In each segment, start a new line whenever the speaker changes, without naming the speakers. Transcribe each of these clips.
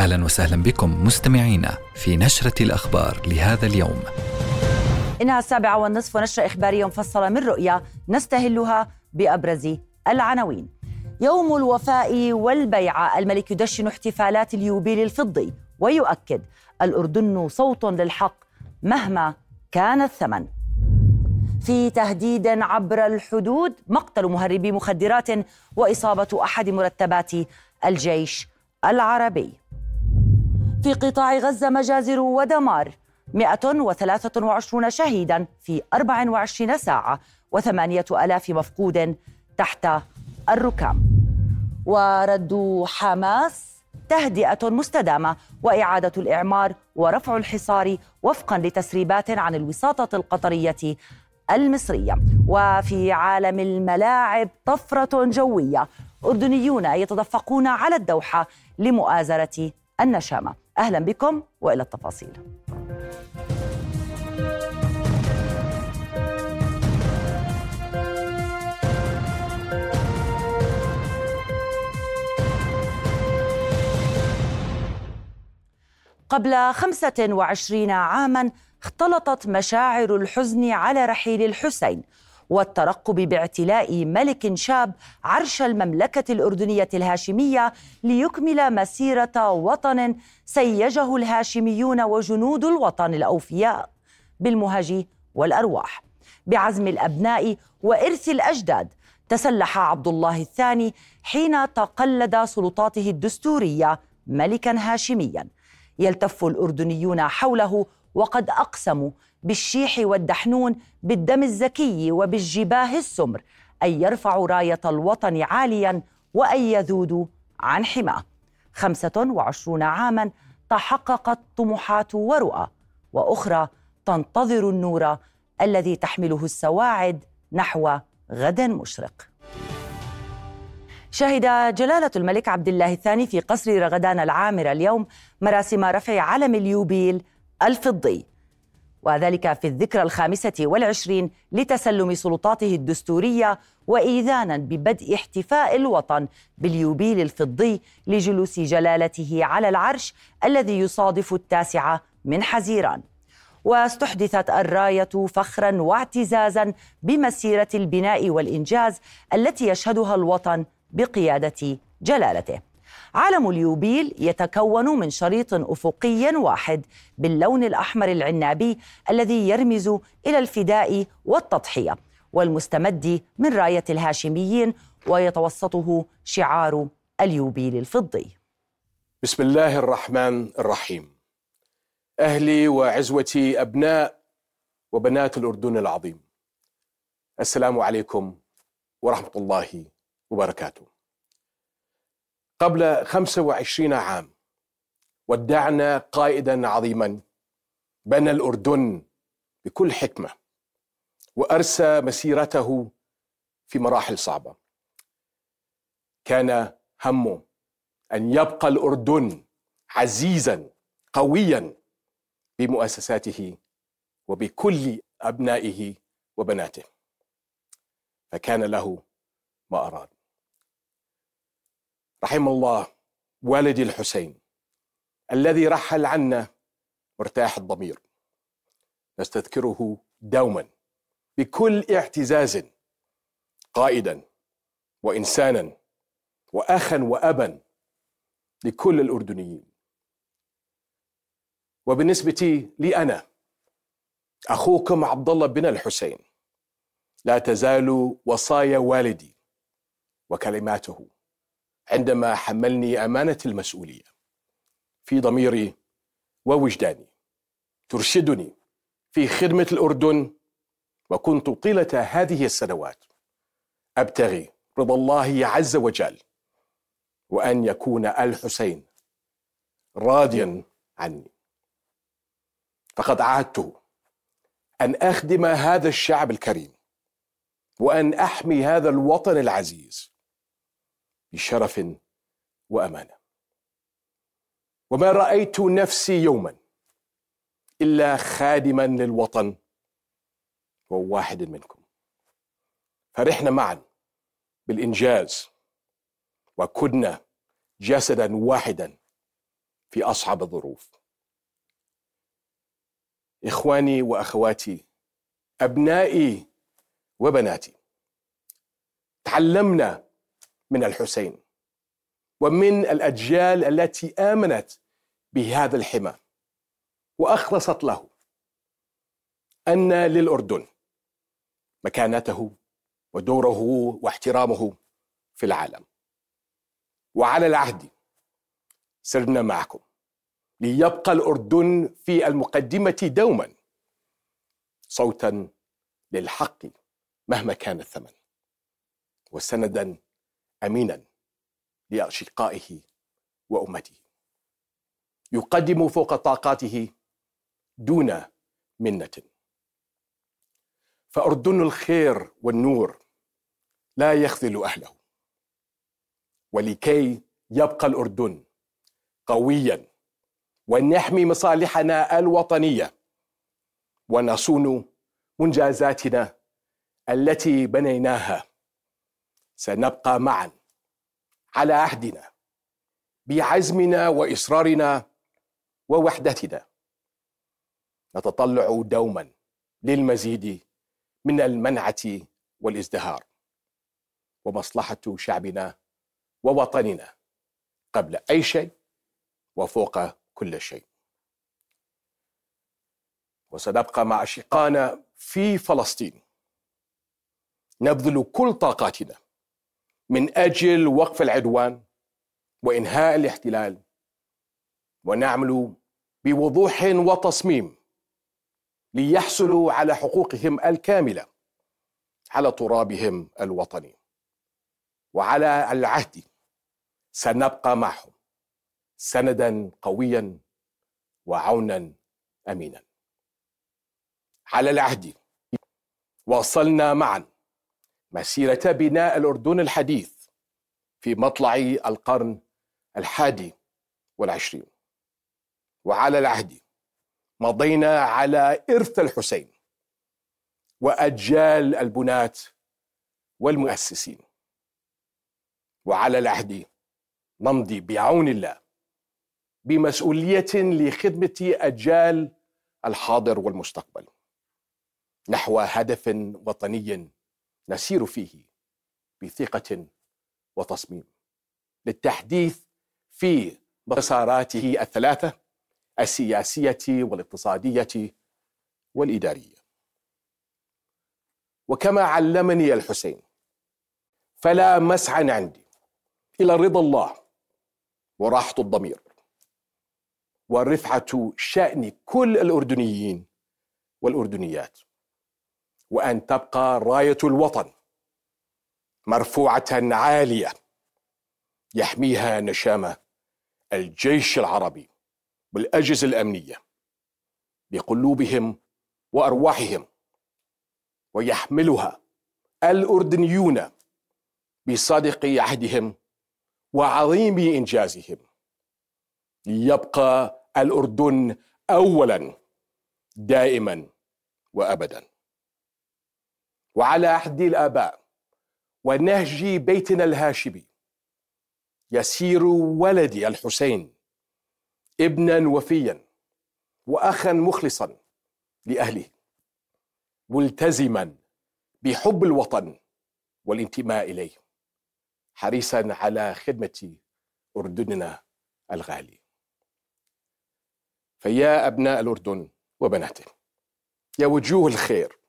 أهلا وسهلا بكم مستمعينا في نشرة الأخبار لهذا اليوم.
إنها السابعة والنصف ونشرة إخبارية مفصلة من رؤيا نستهلها بأبرز العناوين. يوم الوفاء والبيعه الملك يدشن احتفالات اليوبيل الفضي ويؤكد الأردن صوت للحق مهما كان الثمن. في تهديد عبر الحدود مقتل مهربي مخدرات وإصابة أحد مرتبات الجيش العربي. في قطاع غزة مجازر ودمار 123 شهيدا في 24 ساعة وثمانية ألاف مفقود تحت الركام. ورد حماس تهدئة مستدامة وإعادة الإعمار ورفع الحصار وفقا لتسريبات عن الوساطة القطرية المصرية. وفي عالم الملاعب طفرة جوية أردنيون يتدفقون على الدوحة لمؤازرة النشامة. أهلا بكم وإلى التفاصيل. قبل خمسة وعشرين عاما اختلطت مشاعر الحزن على رحيل الحسين والترقب باعتلاء ملك شاب عرش المملكة الأردنية الهاشمية ليكمل مسيرة وطن سيجه الهاشميون وجنود الوطن الأوفياء بالمهج والأرواح. بعزم الأبناء وإرث الأجداد تسلح عبد الله الثاني حين تقلد سلطاته الدستورية ملكا هاشميا. يلتف الأردنيون حوله وقد أقسموا بالشيح والدحنون بالدم الزكي وبالجباه السمر أن يرفعوا راية الوطن عاليا وأن يذودوا عن حماة. خمسة وعشرون عاما تحققت طموحات ورؤى وأخرى تنتظر النور الذي تحمله السواعد نحو غد مشرق. شهد جلالة الملك عبد الله الثاني في قصر رغدان العامر اليوم مراسم رفع علم اليوبيل الفضي. وذلك في الذكرى الخامسة والعشرين لتسلم سلطاته الدستورية وإيذانا ببدء احتفاء الوطن باليوبيل الفضي لجلوس جلالته على العرش الذي يصادف التاسعة من حزيران. واستحدثت الراية فخرا واعتزازا بمسيرة البناء والإنجاز التي يشهدها الوطن بقيادة جلالته. علم اليوبيل يتكون من شريط أفقي واحد باللون الأحمر العنابي الذي يرمز إلى الفداء والتضحية والمستمد من راية الهاشميين ويتوسطه شعار اليوبيل الفضي.
بسم الله الرحمن الرحيم. أهلي وعزوتي أبناء وبنات الأردن العظيم. السلام عليكم ورحمة الله وبركاته. قبل 25 عام ودعنا قائدا عظيما بنى الأردن بكل حكمة وأرسى مسيرته في مراحل صعبة. كان همه أن يبقى الأردن عزيزا قويا بمؤسساته وبكل أبنائه وبناته. فكان له ما أراد. رحم الله والدي الحسين الذي رحل عنا مرتاح الضمير. نستذكره دوما بكل اعتزاز قائدا وانسانا واخا وابا لكل الأردنيين. وبالنسبة لي أنا أخوكم عبد الله بن الحسين لا تزال وصايا والدي وكلماته. عندما حملني أمانة المسؤولية في ضميري ووجداني ترشدني في خدمة الأردن وكنت طيلة هذه السنوات أبتغي رضا الله عز وجل وأن يكون الحسين راضيا عني. فقد عهدته أن أخدم هذا الشعب الكريم وأن أحمي هذا الوطن العزيز. بشرف وأمانة. وما رأيت نفسي يوما إلا خادما للوطن وواحد منكم. فرحنا معا بالإنجاز وكنا جسدا واحدا في أصعب الظروف. إخواني وأخواتي أبنائي وبناتي تعلمنا من الحسين ومن الأجيال التي آمنت بهذا الحمى وأخلصت له أن للأردن مكانته ودوره واحترامه في العالم. وعلى العهد سرنا معكم ليبقى الأردن في المقدمة دوما صوتا للحق مهما كان الثمن. وسندا امينا لاشقائه وأمته. يقدم فوق طاقاته دون منة. فأردن الخير والنور لا يخذل أهله. ولكي يبقى الأردن قويا. ونحمي مصالحنا الوطنية. ونصون منجازاتنا التي بنيناها. سنبقى معا على عهدنا بعزمنا وإصرارنا ووحدتنا. نتطلع دوما للمزيد من المنعة والإزدهار ومصلحة شعبنا ووطننا قبل أي شيء وفوق كل شيء. وسنبقى مع اشقائنا في فلسطين. نبذل كل طاقاتنا من أجل وقف العدوان وإنهاء الاحتلال. ونعمل بوضوح وتصميم ليحصلوا على حقوقهم الكاملة على ترابهم الوطني. وعلى العهد سنبقى معهم سندا قويا وعونا أمينا. على العهد واصلنا معا مسيرة بناء الأردن الحديث في مطلع القرن الحادي والعشرين. وعلى العهد مضينا على إرث الحسين وأجيال البناة والمؤسسين. وعلى العهد نمضي بعون الله بمسؤولية لخدمة أجيال الحاضر والمستقبل نحو هدف وطني نسير فيه بثقة وتصميم. للتحديث في مساراته الثلاثة السياسية والاقتصادية والإدارية. وكما علمني الحسين فلا مسعى عندي إلى رضا الله وراحة الضمير ورفعة شأن كل الأردنيين والأردنيات. وأن تبقى راية الوطن مرفوعة عالية يحميها نشامة الجيش العربي والاجهزه الأمنية بقلوبهم وأرواحهم ويحملها الأردنيون بصادق عهدهم وعظيم إنجازهم. ليبقى الأردن اولا دائما وابدا. وعلى عهد الآباء ونهج بيتنا الهاشمي. يسير ولدي الحسين ابنا وفيا واخا مخلصا لأهله ملتزما بحب الوطن والانتماء إليه حريصا على خدمة أردننا الغالي. فيا أبناء الأردن وبناته يا وجوه الخير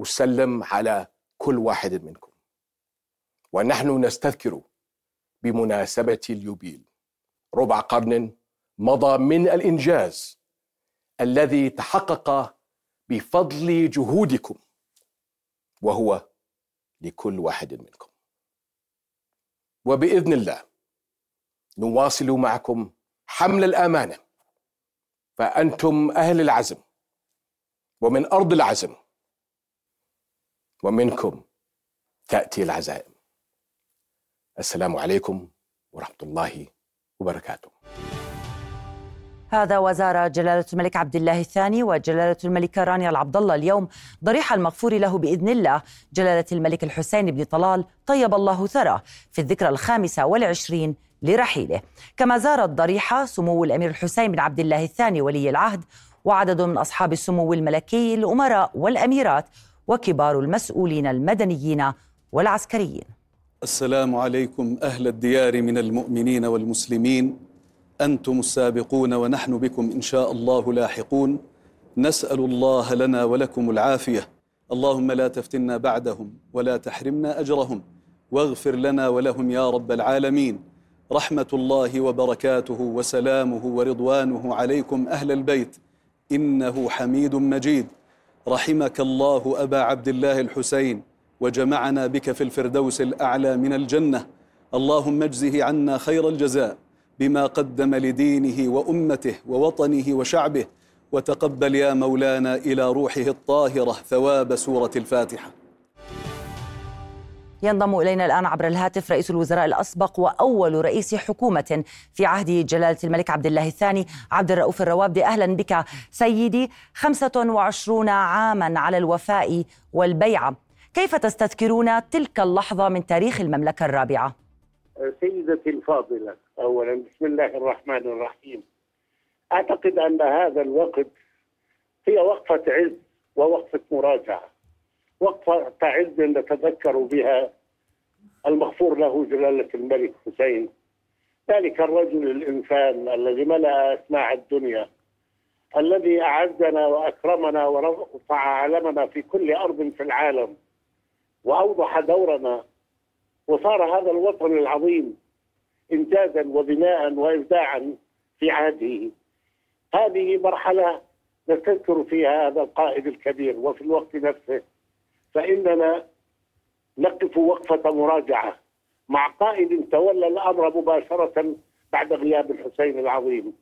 وسلم على كل واحد منكم. ونحن نستذكر بمناسبة اليوبيل ربع قرن مضى من الإنجاز الذي تحقق بفضل جهودكم وهو لكل واحد منكم. وبإذن الله نواصل معكم حمل الأمانة. فأنتم أهل العزم ومن أرض العزم ومنكم تأتي العزائم. السلام عليكم ورحمة الله وبركاته.
هذا وزار جلالة الملك عبد الله الثاني وجلالة الملكة رانيا العبد الله اليوم ضريح المغفور له بإذن الله. جلالة الملك الحسين بن طلال طيب الله ثرى في الذكرى الخامسة والعشرين لرحيله. كما زار الضريحة سمو الأمير الحسين بن عبد الله الثاني ولي العهد وعدد من أصحاب السمو الملكي الأمراء والأميرات وكبار المسؤولين المدنيين والعسكريين.
السلام عليكم أهل الديار من المؤمنين والمسلمين. أنتم السابقون ونحن بكم إن شاء الله لاحقون. نسأل الله لنا ولكم العافية. اللهم لا تفتنا بعدهم ولا تحرمنا أجرهم. واغفر لنا ولهم يا رب العالمين. رحمة الله وبركاته وسلامه ورضوانه عليكم أهل البيت. إنه حميد مجيد. رحمك الله أبا عبد الله الحسين وجمعنا بك في الفردوس الأعلى من الجنة. اللهم اجزه عنا خير الجزاء بما قدم لدينه وأمته ووطنه وشعبه وتقبل يا مولانا إلى روحه الطاهرة ثواب سورة الفاتحة.
ينضم إلينا الآن عبر الهاتف رئيس الوزراء الأسبق وأول رئيس حكومة في عهد جلالة الملك عبد الله الثاني. عبد الرؤوف الروابدي أهلا بك سيدي. 25 عاما على الوفاء والبيعه كيف تستذكرون تلك اللحظة من تاريخ المملكة الرابعة؟
سيدتي الفاضلة اولا بسم الله الرحمن الرحيم. أعتقد أن هذا الوقت هي وقفة عز ووقفة مراجعة. وقفة عز نتذكر بها المغفور له جلالة الملك حسين. ذلك الرجل الإنسان الذي ملأ أسماع الدنيا الذي أعزنا وأكرمنا ورفع علمنا في كل أرض في العالم وأوضح دورنا. وصار هذا الوطن العظيم إنجازا وبناء وإبداعا في عهده. هذه مرحلة نستذكر فيها هذا القائد الكبير وفي الوقت نفسه. فإننا نقف وقفة مراجعة. مع قائد تولى الأمر مباشرة بعد غياب الحسين العظيم.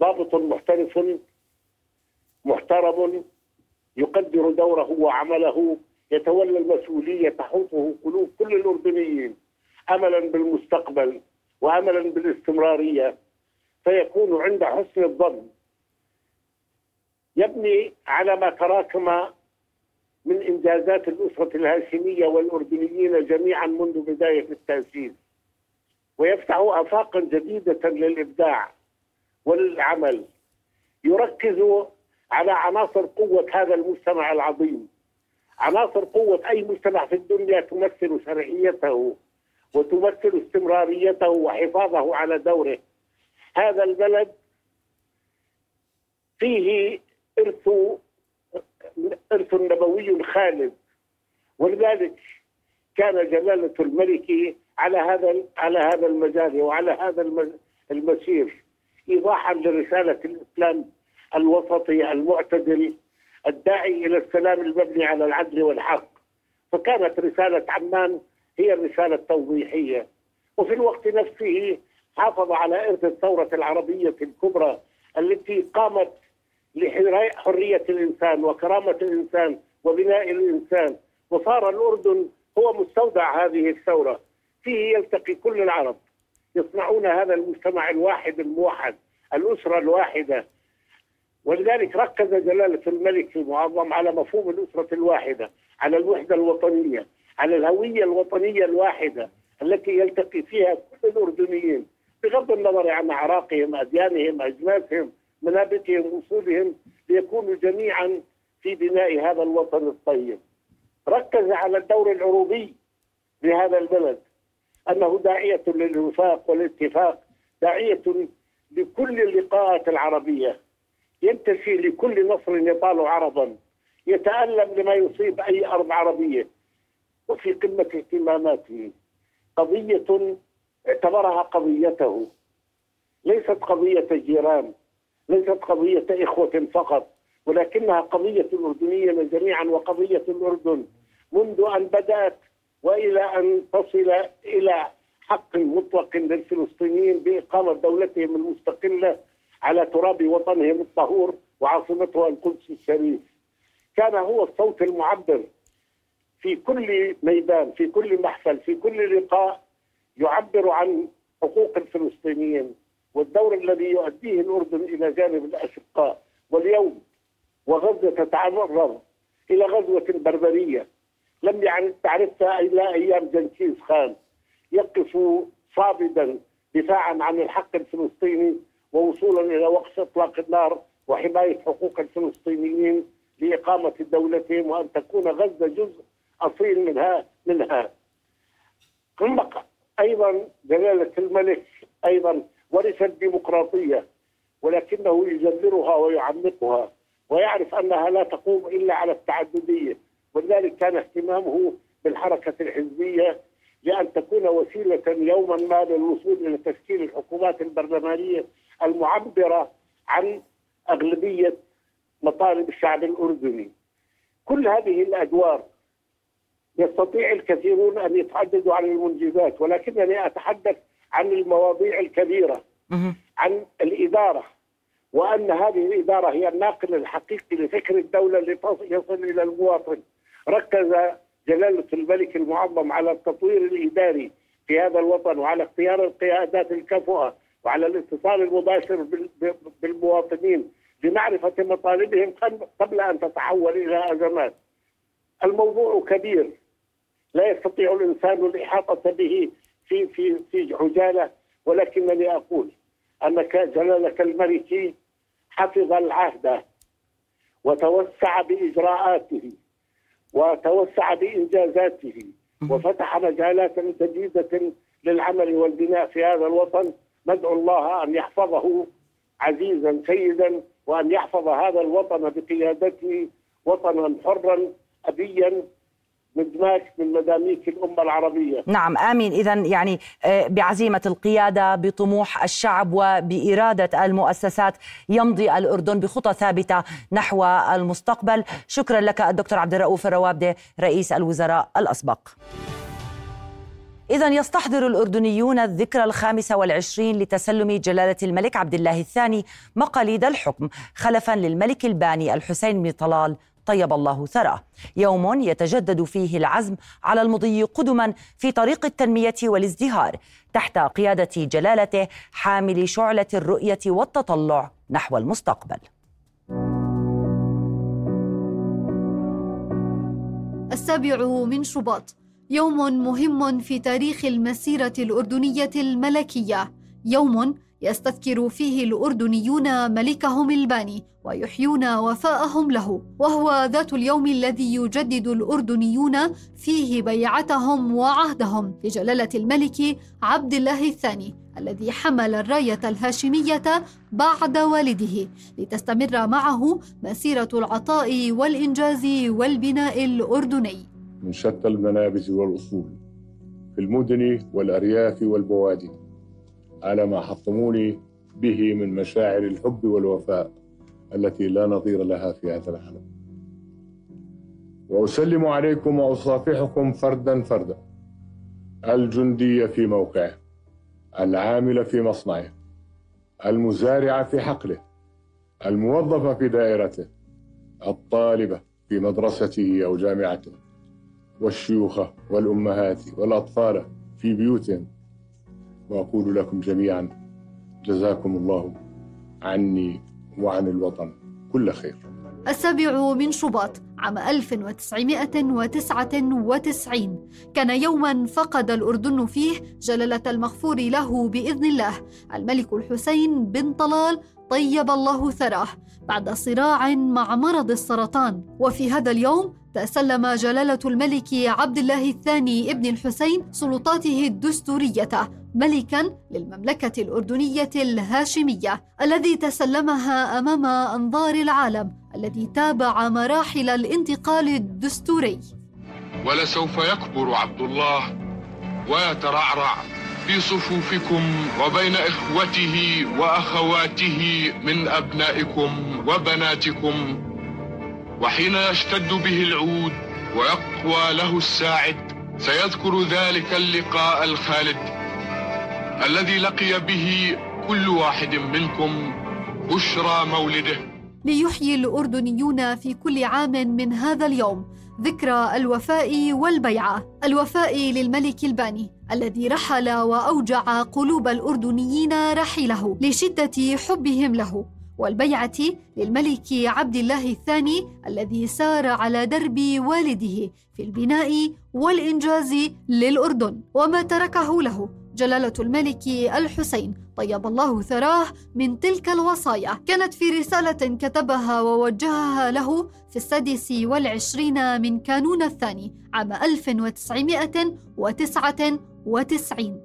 ضابط محترف محترم يقدر دوره وعمله يتولى المسؤولية تحوطه قلوب كل الأردنيين. أملا بالمستقبل وأملا بالاستمرارية. فيكون عند حسن الظن. يبني على ما تراكم من إنجازات الأسرة الهاشمية والأردنيين جميعا منذ بداية التأسيس ويفتح آفاقا جديدة للإبداع وللعمل يركز على عناصر قوة هذا المجتمع العظيم. عناصر قوة أي مجتمع في الدنيا تمثل شرعيته وتمثل استمراريته وحفاظه على دوره. هذا البلد فيه إرث إرث نبوي خالد. ولذلك كان جلالة الملك على هذا على هذا المجال وعلى هذا المسير إيضاحا لرسالة الإسلام الوسطي المعتدل الداعي إلى السلام المبني على العدل والحق. فكانت رسالة عمان هي الرسالة التوضيحية. وفي الوقت نفسه حافظ على إرث الثورة العربية الكبرى التي قامت لحرية الإنسان وكرامة الإنسان وبناء الإنسان. وصار الأردن هو مستودع هذه الثورة. فيه يلتقي كل العرب. يصنعون هذا المجتمع الواحد الموحد الأسرة الواحدة. ولذلك ركز جلالة الملك المعظم على مفهوم الأسرة الواحدة على الوحدة الوطنية على الهوية الوطنية الواحدة التي يلتقي فيها كل الأردنيين بغض النظر عن أعراقهم أديانهم أجناسهم. منابتهم وصولهم ليكونوا جميعا في بناء هذا الوطن الطيب. ركز على الدور العروبي لهذا البلد أنه داعية للوفاق والاتفاق داعية لكل اللقاءات العربية. ينتفي لكل نصر يطال عربا يتألم لما يصيب أي أرض عربية وفي قمة اهتماماته. قضية اعتبرها قضيته ليست قضية جيران. ليست قضية إخوة فقط ولكنها قضية الأردنيين جميعا وقضية الأردن. منذ أن بدأت وإلى أن تصل إلى حق مطلق للفلسطينيين بإقامة دولتهم المستقلة على تراب وطنهم الطهور وعاصمتها القدس الشريف. كان هو الصوت المعبر في كل ميدان في كل محفل في كل لقاء يعبر عن حقوق الفلسطينيين. والدور الذي يؤديه الأردن إلى جانب الأشقاء واليوم وغزة تتعرض إلى غزوة بربرية لم يعني تعرفها إلى أيام جنكيز خان يقف صابدا دفاعا عن الحق الفلسطيني ووصولا إلى وقف إطلاق النار وحماية حقوق الفلسطينيين لإقامة دولتهم وأن تكون غزة جزء أصيل منها منها. ثم أيضا جلالة الملك أيضا ورث الديمقراطية ولكنه يجذرها ويعمقها ويعرف أنها لا تقوم إلا على التعددية ولذلك كان اهتمامه بالحركة الحزبية لأن تكون وسيلة يوما ما للوصول إلى تشكيل الحكومات البرلمانية المعبرة عن أغلبية مطالب الشعب الأردني. كل هذه الأدوار يستطيع الكثيرون أن يتحدثوا عن المنجزات ولكنني أتحدث عن المواضيع الكبيرة عن الإدارة وأن هذه الإدارة هي الناقل الحقيقي لفكر الدولة اللي يصل إلى المواطن. ركز جلالة الملك المعظم على التطوير الإداري في هذا الوطن وعلى اختيار القيادات الكفؤة وعلى الاتصال المباشر بالمواطنين لمعرفة مطالبهم قبل أن تتحول إلى أزمات. الموضوع كبير. لا يستطيع الإنسان الإحاطة به في في في عجالة ولكنني أقول أنك جلالة الملك حفظ العهد وتوسع بإجراءاته وتوسع بإنجازاته وفتح مجالات جديدة للعمل والبناء في هذا الوطن. ندعو الله أن يحفظه عزيزا سيدا وأن يحفظ هذا الوطن بقيادته وطنا حرا ابيا مدماج من مداميك الأمة العربية.
نعم آمين. إذا يعني آه، بعزيمة القيادة بطموح الشعب وبإرادة المؤسسات يمضي الأردن بخطى ثابتة نحو المستقبل. شكرا لك الدكتور عبد الرؤوف الروابدة رئيس الوزراء الأسبق. إذا يستحضر الأردنيون الذكرى الخامسة والعشرين لتسلم جلالة الملك عبد الله الثاني مقاليد الحكم خلفا للملك الباني الحسين بن طلال طيب الله ثراه. يوم يتجدد فيه العزم على المضي قدما في طريق التنمية والازدهار تحت قيادة جلالته حامل شعلة الرؤية والتطلع نحو المستقبل.
السابع من شباط. يوم مهم في تاريخ المسيرة الأردنية الملكية. يوم يستذكر فيه الأردنيون ملكهم الباني ويحيون وفاءهم له وهو ذات اليوم الذي يجدد الأردنيون فيه بيعتهم وعهدهم لجلالة الملك عبد الله الثاني الذي حمل الراية الهاشمية بعد والده لتستمر معه مسيرة العطاء والإنجاز والبناء الأردني.
من شتى المنابز والأصول في المدن والأرياف والبوادي. على ما حطموني به من مشاعر الحب والوفاء التي لا نظير لها في هذا العالم. وأسلم عليكم وأصافحكم فردا فردا. الجندي في موقعه العامل في مصنعه المزارع في حقله الموظف في دائرته الطالبة في مدرسته أو جامعته والشيوخ والأمهات والأطفال في بيوتهم وأقول لكم جميعا جزاكم الله عني وعن الوطن. كل خير.
السابع من شباط عام 1999 كان يوما فقد الأردن فيه جلالة المغفور له بإذن الله. الملك الحسين بن طلال طيب الله ثراه بعد صراع مع مرض السرطان. وفي هذا اليوم تسلم جلالة الملك عبد الله الثاني ابن الحسين سلطاته الدستورية ملكا للمملكة الأردنية الهاشمية الذي تسلمها أمام أنظار العالم الذي تابع مراحل الانتقال الدستوري.
ولسوف يكبر عبد الله ويترعرع في صفوفكم وبين إخوته وأخواته من أبنائكم وبناتكم وحين يشتد به العود ويقوى له الساعد سيذكر ذلك اللقاء الخالد الذي لقي به كل واحد منكم بشرى مولده.
ليحيي الأردنيون في كل عام من هذا اليوم ذكرى الوفاء والبيعة. الوفاء للملك الباني الذي رحل وأوجع قلوب الأردنيين رحيله لشدة حبهم له. والبيعة للملك عبد الله الثاني الذي سار على درب والده في البناء والإنجاز للأردن. وما تركه له جلالة الملك الحسين. طيب الله ثراه من تلك الوصايا. كانت في رسالة كتبها ووجهها له في السادس والعشرين من كانون الثاني عام 1999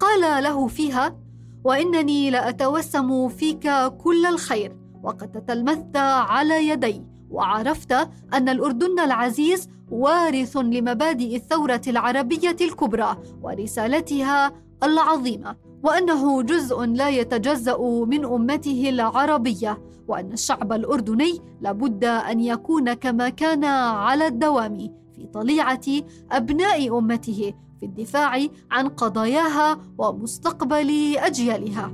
قال له فيها وإنني لأتوسم فيك كل الخير وقد تتلمذت على يدي وعرفت أن الأردن العزيز وارث لمبادئ الثورة العربية الكبرى ورسالتها العظيمة وأنه جزء لا يتجزأ من أمته العربية وأن الشعب الأردني لابد أن يكون كما كان على الدوام في طليعة أبناء أمته في الدفاع عن قضاياها ومستقبل أجيالها.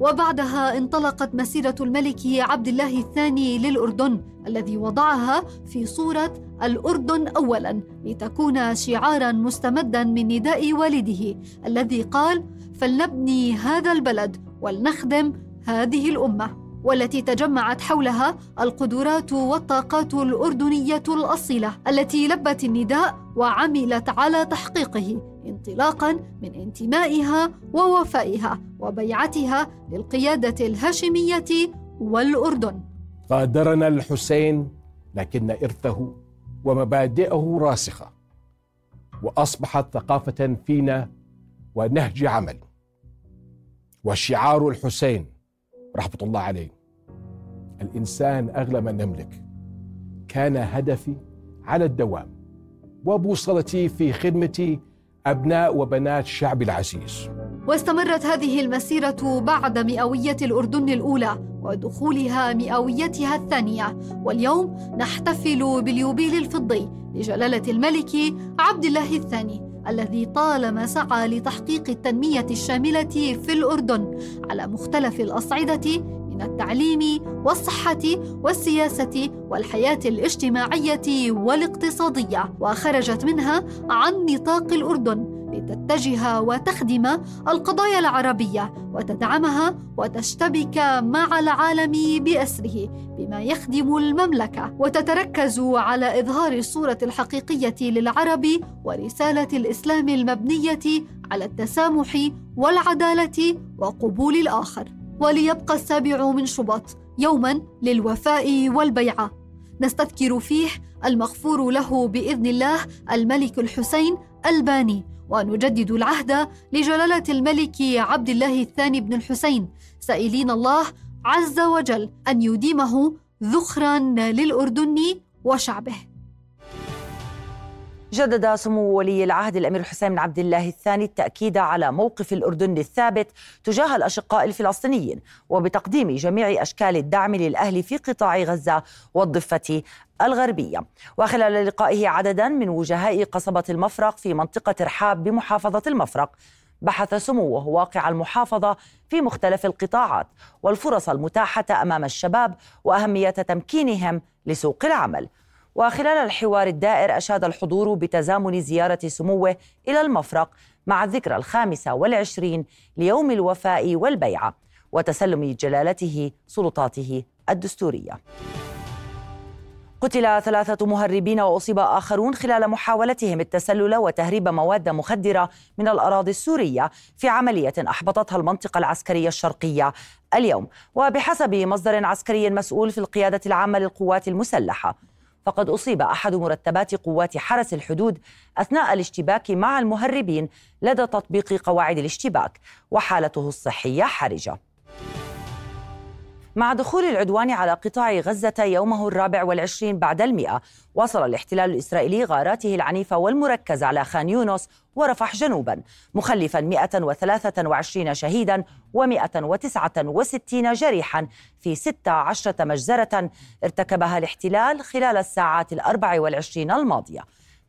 وبعدها انطلقت مسيرة الملك عبد الله الثاني للأردن الذي وضعها في صورة الأردن اولا لتكون شعارا مستمدا من نداء والده الذي قال فلنبني هذا البلد ولنخدم هذه الأمة. والتي تجمعت حولها القدرات والطاقات الأردنية الأصيلة التي لبت النداء وعملت على تحقيقه انطلاقا من انتمائها ووفائها وبيعتها للقيادة الهاشمية والأردن.
غادرنا الحسين لكن إرثه ومبادئه راسخة وأصبحت ثقافة فينا ونهج عمل. وشعار الحسين رحمة الله عليه. الإنسان أغلى ما نملك. كان هدفي على الدوام وبوصلتي في خدمه أبناء وبنات شعبي العزيز.
واستمرت هذه المسيرة بعد مئوية الأردن الأولى ودخولها مئويتها الثانية. واليوم نحتفل باليوبيل الفضي لجلالة الملك عبد الله الثاني. الذي طالما سعى لتحقيق التنمية الشاملة في الأردن على مختلف الأصعدة من التعليم والصحة والسياسة والحياة الاجتماعية والاقتصادية وخرجت منها عن نطاق الأردن لتتجه وتخدم القضايا العربية وتدعمها وتشتبك مع العالم بأسره بما يخدم المملكة وتتركز على إظهار الصورة الحقيقية للعرب ورسالة الإسلام المبنية على التسامح والعدالة وقبول الآخر. وليبقى السابع من شباط يوما للوفاء والبيعه نستذكر فيه المغفور له بإذن الله الملك الحسين الباني ونجدد العهد لجلالة الملك عبد الله الثاني بن الحسين. سائلين الله عز وجل أن يديمه ذخرا للأردن وشعبه.
جدد سمو ولي العهد الأمير حسين بن عبد الله الثاني التأكيد على موقف الأردن الثابت تجاه الأشقاء الفلسطينيين وبتقديم جميع أشكال الدعم للأهل في قطاع غزة والضفة الغربية. وخلال لقائه عددا من وجهاء قصبة المفرق في منطقة رحاب بمحافظة المفرق بحث سموه واقع المحافظة في مختلف القطاعات والفرص المتاحة أمام الشباب وأهمية تمكينهم لسوق العمل. وخلال الحوار الدائر أشاد الحضور بتزامن زيارة سموه إلى المفرق مع الذكرى الخامسة والعشرين ليوم الوفاء والبيعة وتسلم جلالته سلطاته الدستورية. قتل ثلاثة مهربين وأصيب آخرون خلال محاولتهم التسلل وتهريب مواد مخدرة من الأراضي السورية في عملية أحبطتها المنطقة العسكرية الشرقية اليوم. وبحسب مصدر عسكري مسؤول في القيادة العامة للقوات المسلحة فقد أصيب أحد مرتبات قوات حرس الحدود أثناء الاشتباك مع المهربين لدى تطبيق قواعد الاشتباك وحالته الصحية حرجة. مع دخول العدوان على قطاع غزة يومه الرابع والعشرين بعد المئة واصل الاحتلال الإسرائيلي غاراته العنيفة والمركزة على خان يونس ورفح جنوبا مخلفا 123 شهيدا و169 جريحا في 16 مجزرة ارتكبها الاحتلال خلال الساعات الأربع والعشرين الماضية.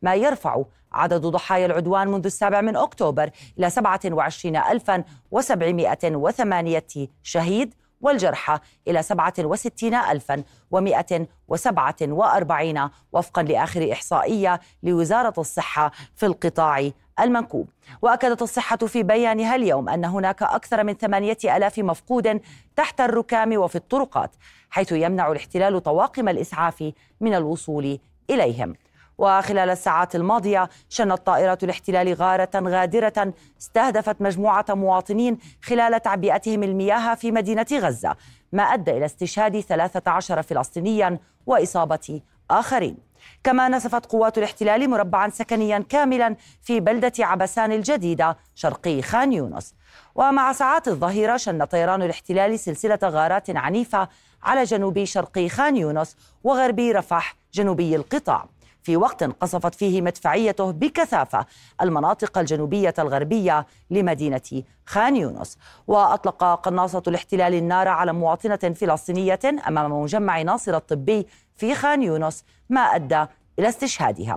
ما يرفع عدد ضحايا العدوان منذ السابع من أكتوبر إلى 27708 شهيد والجرحى إلى 67147 وفقا لآخر إحصائية لوزارة الصحة في القطاع المنكوب. وأكدت الصحة في بيانها اليوم أن هناك أكثر من ثمانية ألاف مفقود تحت الركام وفي الطرقات حيث يمنع الاحتلال طواقم الإسعاف من الوصول إليهم. وخلال الساعات الماضية شنت طائرات الاحتلال غارة غادرة استهدفت مجموعة مواطنين خلال تعبئتهم المياه في مدينة غزة ما أدى إلى استشهاد 13 فلسطينيا وإصابة آخرين. كما نسفت قوات الاحتلال مربعا سكنيا كاملا في بلدة عبسان الجديدة شرقي خان يونس. ومع ساعات الظهيرة شن طيران الاحتلال سلسلة غارات عنيفة على جنوب شرقي خان يونس وغربي رفح جنوبي القطاع. في وقت قصفت فيه مدفعيته بكثافة المناطق الجنوبية الغربية لمدينة خان يونس. وأطلق قناصة الاحتلال النار على مواطنة فلسطينية أمام مجمع ناصر الطبي في خان يونس ما أدى إلى استشهادها.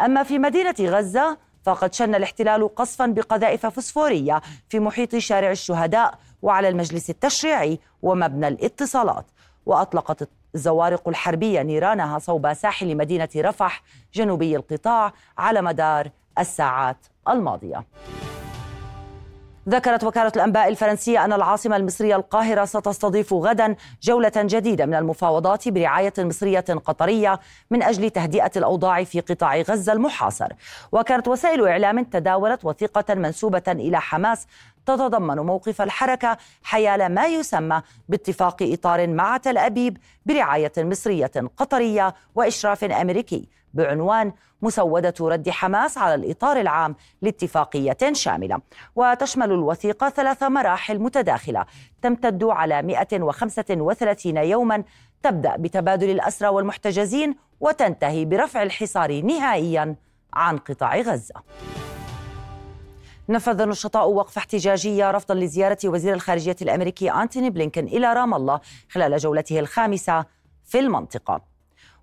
أما في مدينة غزة فقد شن الاحتلال قصفا بقذائف فسفورية في محيط شارع الشهداء وعلى المجلس التشريعي ومبنى الاتصالات. وأطلقت الزوارق الحربية نيرانها صوب ساحل مدينة رفح جنوبي القطاع على مدار الساعات الماضية. ذكرت وكالة الأنباء الفرنسية أن العاصمة المصرية القاهرة ستستضيف غدا جولة جديدة من المفاوضات برعاية مصرية قطرية من أجل تهدئة الأوضاع في قطاع غزة المحاصر. وكانت وسائل إعلام تداولت وثيقة منسوبة إلى حماس تتضمن موقف الحركة حيال ما يسمى باتفاق إطار مع تل أبيب برعاية مصرية قطرية وإشراف أمريكي. بعنوان مسودة رد حماس على الإطار العام لاتفاقية شاملة. وتشمل الوثيقة ثلاث مراحل متداخلة تمتد على 135 يوما تبدأ بتبادل الأسرى والمحتجزين وتنتهي برفع الحصار نهائيا عن قطاع غزة. نفذ النشطاء وقفة احتجاجية رفضا لزيارة وزير الخارجية الأمريكي أنتوني بلينكن إلى رام الله خلال جولته الخامسة في المنطقة.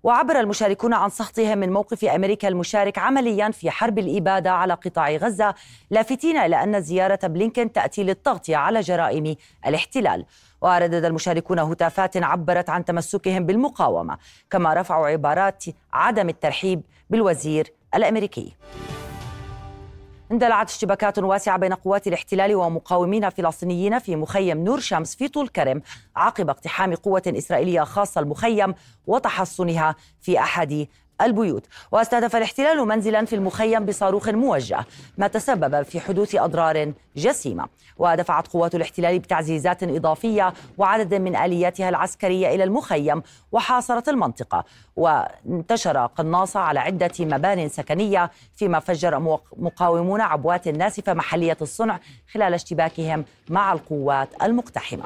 وعبر المشاركون عن سخطهم من موقف أمريكا المشارك عمليا في حرب الإبادة على قطاع غزة لافتين إلى ان زيارة بلينكن تأتي للتغطيه على جرائم الاحتلال. وردد المشاركون هتافات عبرت عن تمسكهم بالمقاومة كما رفعوا عبارات عدم الترحيب بالوزير الأمريكي. اندلعت اشتباكات واسعة بين قوات الاحتلال ومقاومين فلسطينيين في مخيم نور شمس في طول كرم عقب اقتحام قوة إسرائيلية خاصة المخيم وتحصنها في أحد البيوت. واستهدف الاحتلال منزلا في المخيم بصاروخ موجه ما تسبب في حدوث أضرار جسيمة. ودفعت قوات الاحتلال بتعزيزات إضافية وعدد من آلياتها العسكرية إلى المخيم وحاصرت المنطقة. وانتشر قناصة على عدة مبان سكنية فيما فجر مقاومون عبوات ناسفة محلية الصنع خلال اشتباكهم مع القوات المقتحمة.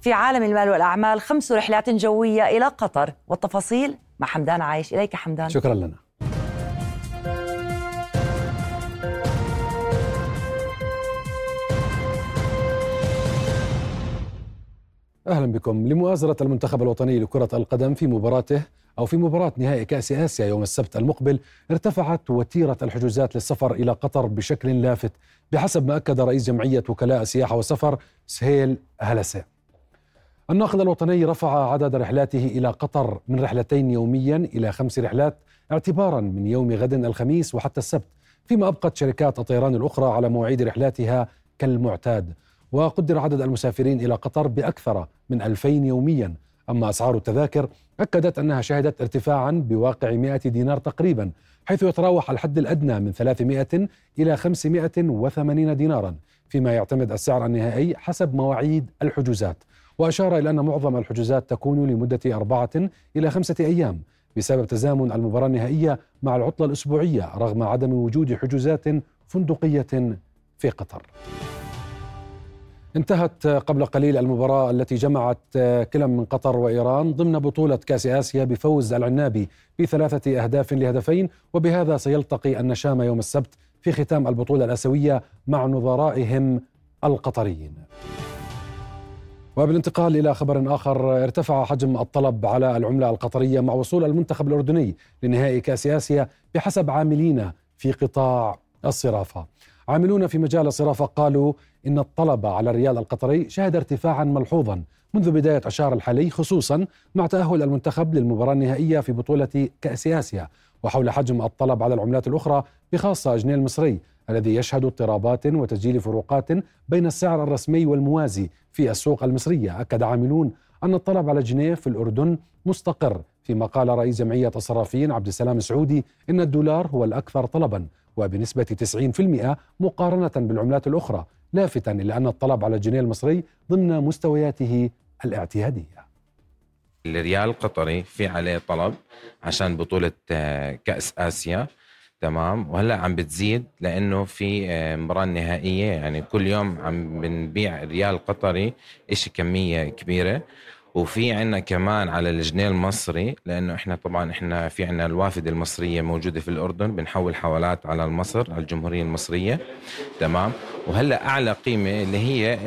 في عالم المال والأعمال خمس رحلات جوية إلى قطر. والتفاصيل مع حمدان عايش. إليك حمدان.
شكرا لنا. أهلا بكم. لمؤازرة المنتخب الوطني لكرة القدم في مباراته أو في مباراة نهائي كأس آسيا يوم السبت المقبل ارتفعت وتيرة الحجوزات للسفر إلى قطر بشكل لافت بحسب ما أكد رئيس جمعية وكلاء السياحه والسفر سهيل هلسة. الناقد الوطني رفع عدد رحلاته إلى قطر من رحلتين يوميا إلى خمس رحلات اعتبارا من يوم غد الخميس وحتى السبت فيما أبقت شركات الطيران الأخرى على مواعيد رحلاتها كالمعتاد. وقدر عدد المسافرين إلى قطر بأكثر من ألفين يوميا. أما أسعار التذاكر أكدت أنها شهدت ارتفاعا بواقع 100 دينار تقريبا حيث يتراوح الحد الأدنى من 300 إلى 580 دينارا فيما يعتمد السعر النهائي حسب مواعيد الحجوزات. وأشار إلى أن معظم الحجوزات تكون لمدة أربعة إلى خمسة أيام بسبب تزامن المباراة النهائية مع العطلة الأسبوعية رغم عدم وجود حجوزات فندقية في قطر. انتهت قبل قليل المباراة التي جمعت كلا من قطر وإيران ضمن بطولة كأس آسيا بفوز العنابي بثلاثة أهداف لهدفين وبهذا سيلتقي النشام يوم السبت في ختام البطولة الآسيوية مع نظرائهم القطريين. وبالانتقال إلى خبر آخر ارتفع حجم الطلب على العملة القطرية مع وصول المنتخب الأردني لنهائي كأس آسيا بحسب عاملين في قطاع الصرافة. عاملون في مجال الصرافة قالوا إن الطلب على الريال القطري شهد ارتفاعا ملحوظا منذ بداية عشار الحالي خصوصا مع تأهل المنتخب للمباراة النهائية في بطولة كأس آسيا وحول حجم الطلب على العملات الأخرى بخاصة الجنيه المصري الذي يشهد اضطرابات وتسجيل فروقات بين السعر الرسمي والموازي في السوق المصرية. أكد عاملون أن الطلب على الجنيه في الأردن مستقر فيما قال رئيس جمعية الصرافين عبد السلام سعودي إن الدولار هو الأكثر طلبا وبنسبة 90% مقارنة بالعملات الأخرى لافتا إلى أن الطلب على الجنيه المصري ضمن مستوياته الاعتيادية.
الريال القطري في عليه طلب عشان بطولة آه، كأس آسيا. تمام. وهلا عم بتزيد لأنه في آه، مباراة نهائية يعني كل يوم عم بنبيع ريال قطري إشي كمية كبيرة. وفي عنا كمان على الجنيه المصري لأنه إحنا طبعا إحنا في عنا الوافد المصرية موجودة في الأردن بنحول حوالات على مصر على الجمهورية المصرية. تمام. وهلا أعلى قيمة اللي هي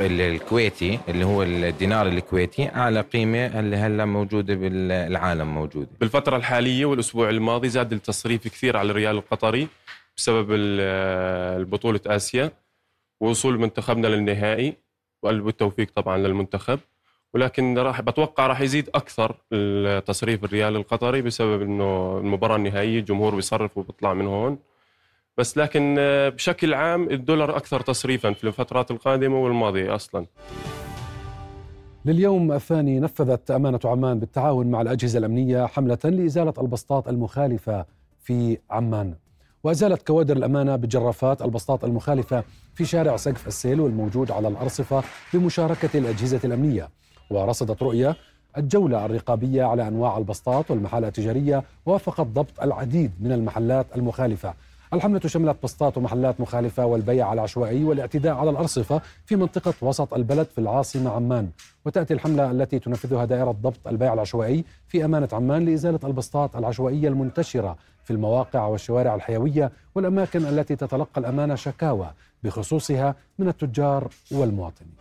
الكويتي اللي هو الدينار الكويتي أعلى قيمة اللي هلا موجودة بالعالم موجودة.
بالفترة الحالية والأسبوع الماضي زاد التصريف كثير على الريال القطري بسبب البطولة آسيا ووصول منتخبنا للنهائي والتوفيق طبعا للمنتخب. ولكن راح بتوقع راح يزيد أكثر تصريف الريال القطري بسبب إنه المباراة النهائية الجمهور بيصرف وبيطلع من هون. بس لكن بشكل عام الدولار أكثر تصريفا في الفترات القادمة والماضية أصلا.
لليوم الثاني نفذت أمانة عمان بالتعاون مع الأجهزة الأمنية حملة لإزالة البسطات المخالفة في عمان. وأزالت كوادر الأمانة بالجرافات البسطات المخالفة في شارع سقف السيل والموجود على الأرصفة بمشاركة الأجهزة الأمنية. ورصدت رؤية الجولة الرقابية على أنواع البسطات والمحال التجارية وافقت ضبط العديد من المحلات المخالفة. الحملة شملت بسطات ومحلات مخالفة والبيع العشوائي والاعتداء على الأرصفة في منطقة وسط البلد في العاصمة عمان. وتأتي الحملة التي تنفذها دائرة ضبط البيع العشوائي في أمانة عمان لإزالة البسطات العشوائية المنتشرة في المواقع والشوارع الحيوية والأماكن التي تتلقى الأمانة شكاوى بخصوصها من التجار والمواطنين.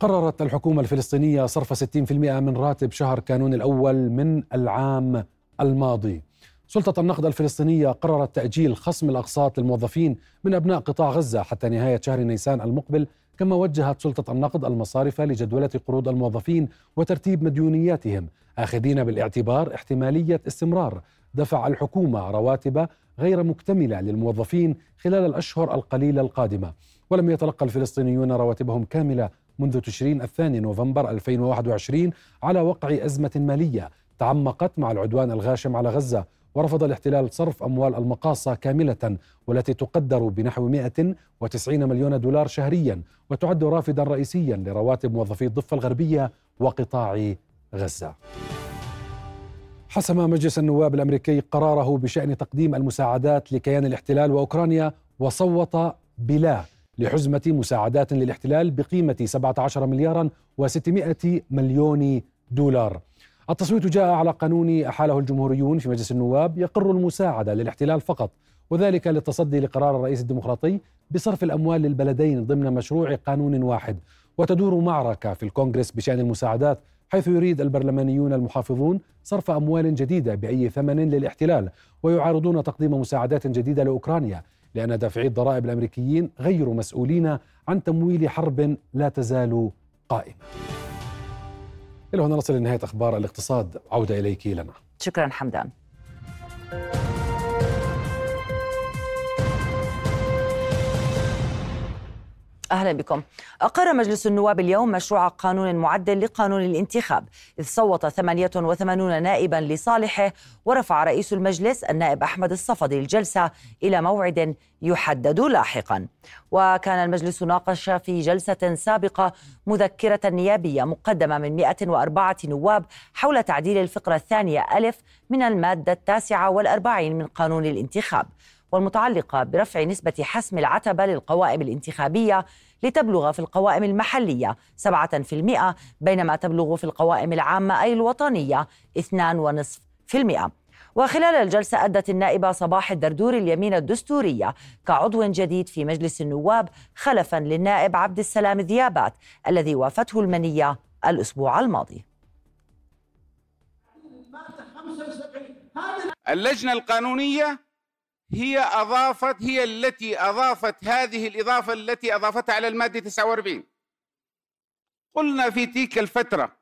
قررت الحكومة الفلسطينية صرف 60% من راتب شهر كانون الأول من العام الماضي. سلطة النقد الفلسطينية قررت تأجيل خصم الأقساط للموظفين من أبناء قطاع غزة حتى نهاية شهر نيسان المقبل كما وجهت سلطة النقد المصارف لجدولة قروض الموظفين وترتيب مديونياتهم آخذين بالاعتبار احتمالية استمرار دفع الحكومة رواتب غير مكتملة للموظفين خلال الأشهر القليلة القادمة. ولم يتلقى الفلسطينيون رواتبهم كاملة منذ تشرين الثاني نوفمبر 2021 على وقع أزمة مالية تعمقت مع العدوان الغاشم على غزة ورفض الاحتلال صرف أموال المقاصة كاملة والتي تقدر بنحو 190 مليون دولار شهريا وتعد رافدا رئيسيا لرواتب موظفي الضفة الغربية وقطاع غزة حسم مجلس النواب الأمريكي قراره بشأن تقديم المساعدات لكيان الاحتلال وأوكرانيا وصوت بلا لحزمة مساعدات للاحتلال بقيمة 17 مليارا و600 مليون دولار. التصويت جاء على قانون أحاله الجمهوريون في مجلس النواب يقر المساعدة للاحتلال فقط وذلك للتصدي لقرار الرئيس الديمقراطي بصرف الأموال للبلدين ضمن مشروع قانون واحد وتدور معركة في الكونغرس بشأن المساعدات حيث يريد البرلمانيون المحافظون صرف أموال جديدة بأي ثمن للاحتلال ويعارضون تقديم مساعدات جديدة لأوكرانيا لأن دافعي الضرائب الأمريكيين غير مسؤولين عن تمويل حرب لا تزال قائمة. إلى هنا نصل لنهاية أخبار الاقتصاد عودة إليك لنا.
شكرا حمدان. أهلا بكم. أقر مجلس النواب اليوم مشروع قانون معدل لقانون الانتخاب، إذ صوت 88 نائبا لصالحه ورفع رئيس المجلس النائب أحمد الصفدي الجلسة إلى موعد يحدد لاحقا. وكان المجلس ناقش في جلسة سابقة مذكرة نيابية مقدمة من 104 نواب حول تعديل الفقرة الثانية ألف من المادة التاسعة والأربعين من قانون الانتخاب. والمتعلقة برفع نسبة حسم العتبة للقوائم الانتخابية لتبلغ في القوائم المحلية 7% بينما تبلغ في القوائم العامة أي الوطنية 2.5% وخلال الجلسة أدت النائبة صباح الدردور اليمين الدستورية كعضو جديد في مجلس النواب خلفا للنائب عبد السلام ذيابات الذي وافته المنية الأسبوع الماضي.
اللجنة القانونية هي أضافت هي التي أضافت هذه الإضافة التي أضافتها على المادة 49 قلنا في تلك الفترة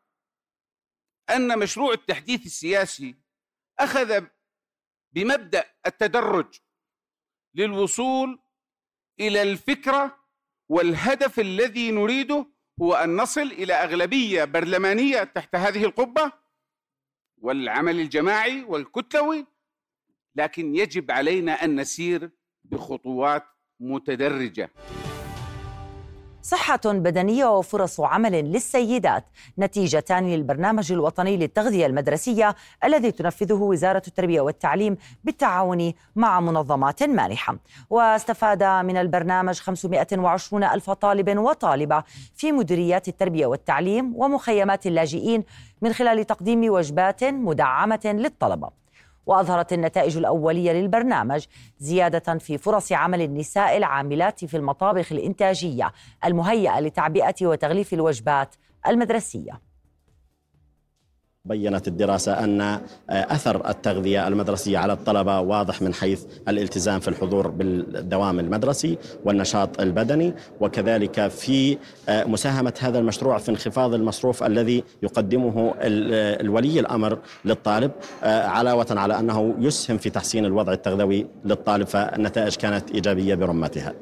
أن مشروع التحديث السياسي أخذ بمبدأ التدرج للوصول إلى الفكرة والهدف الذي نريده هو أن نصل إلى أغلبية برلمانية تحت هذه القبة والعمل الجماعي والكتلوي لكن يجب علينا أن نسير بخطوات متدرجة.
صحة بدنية وفرص عمل للسيدات. نتيجتان للبرنامج الوطني للتغذية المدرسية الذي تنفذه وزارة التربية والتعليم بالتعاون مع منظمات مانحة واستفاد من البرنامج 520 ألف طالب وطالبة في مديريات التربية والتعليم ومخيمات اللاجئين من خلال تقديم وجبات مدعمة للطلبة. وأظهرت النتائج الأولية للبرنامج زيادة في فرص عمل النساء العاملات في المطابخ الإنتاجية المهيئة لتعبئة وتغليف الوجبات المدرسية.
بينت الدراسة أن آه، أثر التغذية المدرسية على الطلبة واضح من حيث الالتزام في الحضور بالدوام المدرسي والنشاط البدني وكذلك في آه، مساهمة هذا المشروع في انخفاض المصروف الذي يقدمه آه، الولي الأمر للطالب علاوة على أنه يسهم في تحسين الوضع التغذوي للطالب فالنتائج كانت إيجابية برمتها.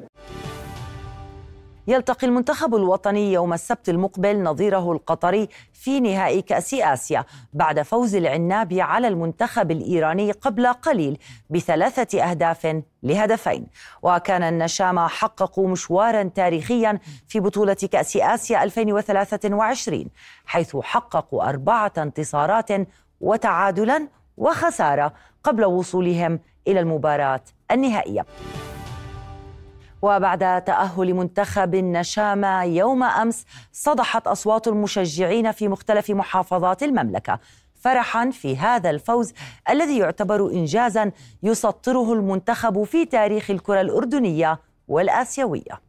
يلتقي المنتخب الوطني يوم السبت المقبل نظيره القطري في نهائي كأس آسيا بعد فوز العنابي على المنتخب الإيراني قبل قليل بثلاثة أهداف لهدفين. وكان النشامة حققوا مشوارا تاريخيا في بطولة كأس آسيا 2023 حيث حققوا أربعة انتصارات وتعادلا وخسارة قبل وصولهم إلى المباراة النهائية. وبعد تأهل منتخب النشامة يوم أمس صدحت أصوات المشجعين في مختلف محافظات المملكة. فرحا في هذا الفوز الذي يعتبر إنجازا يسطره المنتخب في تاريخ الكرة الأردنية والآسيوية.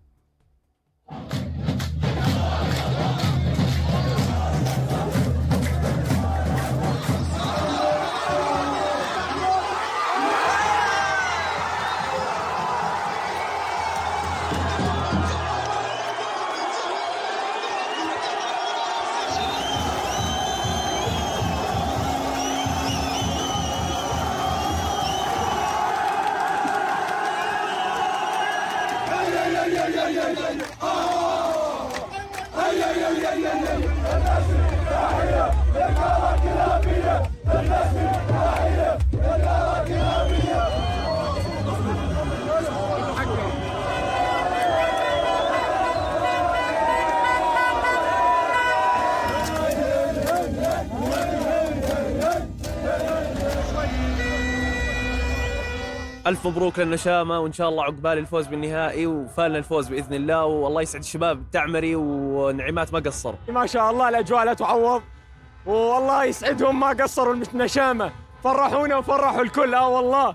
ألف مبروك للنشامة وإن شاء الله عقبال الفوز بالنهائي وفالنا الفوز بإذن الله والله يسعد الشباب التعمري ونعيمات ما قصر
ما شاء الله الأجواء لا تعوض والله يسعدهم ما قصروا النشامه فرحونا وفرحوا الكل آه والله.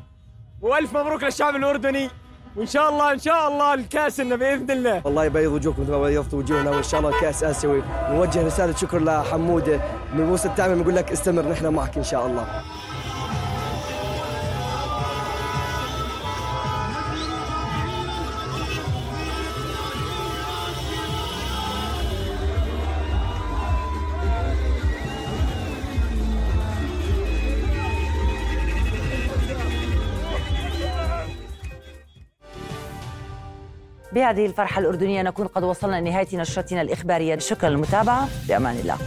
وألف مبروك للشعب الأردني وإن شاء الله إن شاء الله الكأس لنا بإذن الله.
الله يبيض وجوهكم مثل ما بيضتوا وجوهنا وإن شاء الله الكاس آسيوي. نوجه رسالة شكر لحمودة من موسى التعمير نقول لك استمر نحن معك إن شاء الله.
بهذه الفرحة الأردنية نكون قد وصلنا لنهاية نشرتنا الإخبارية. شكرا للمتابعة. بأمان الله.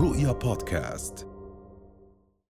رؤيا بودكاست.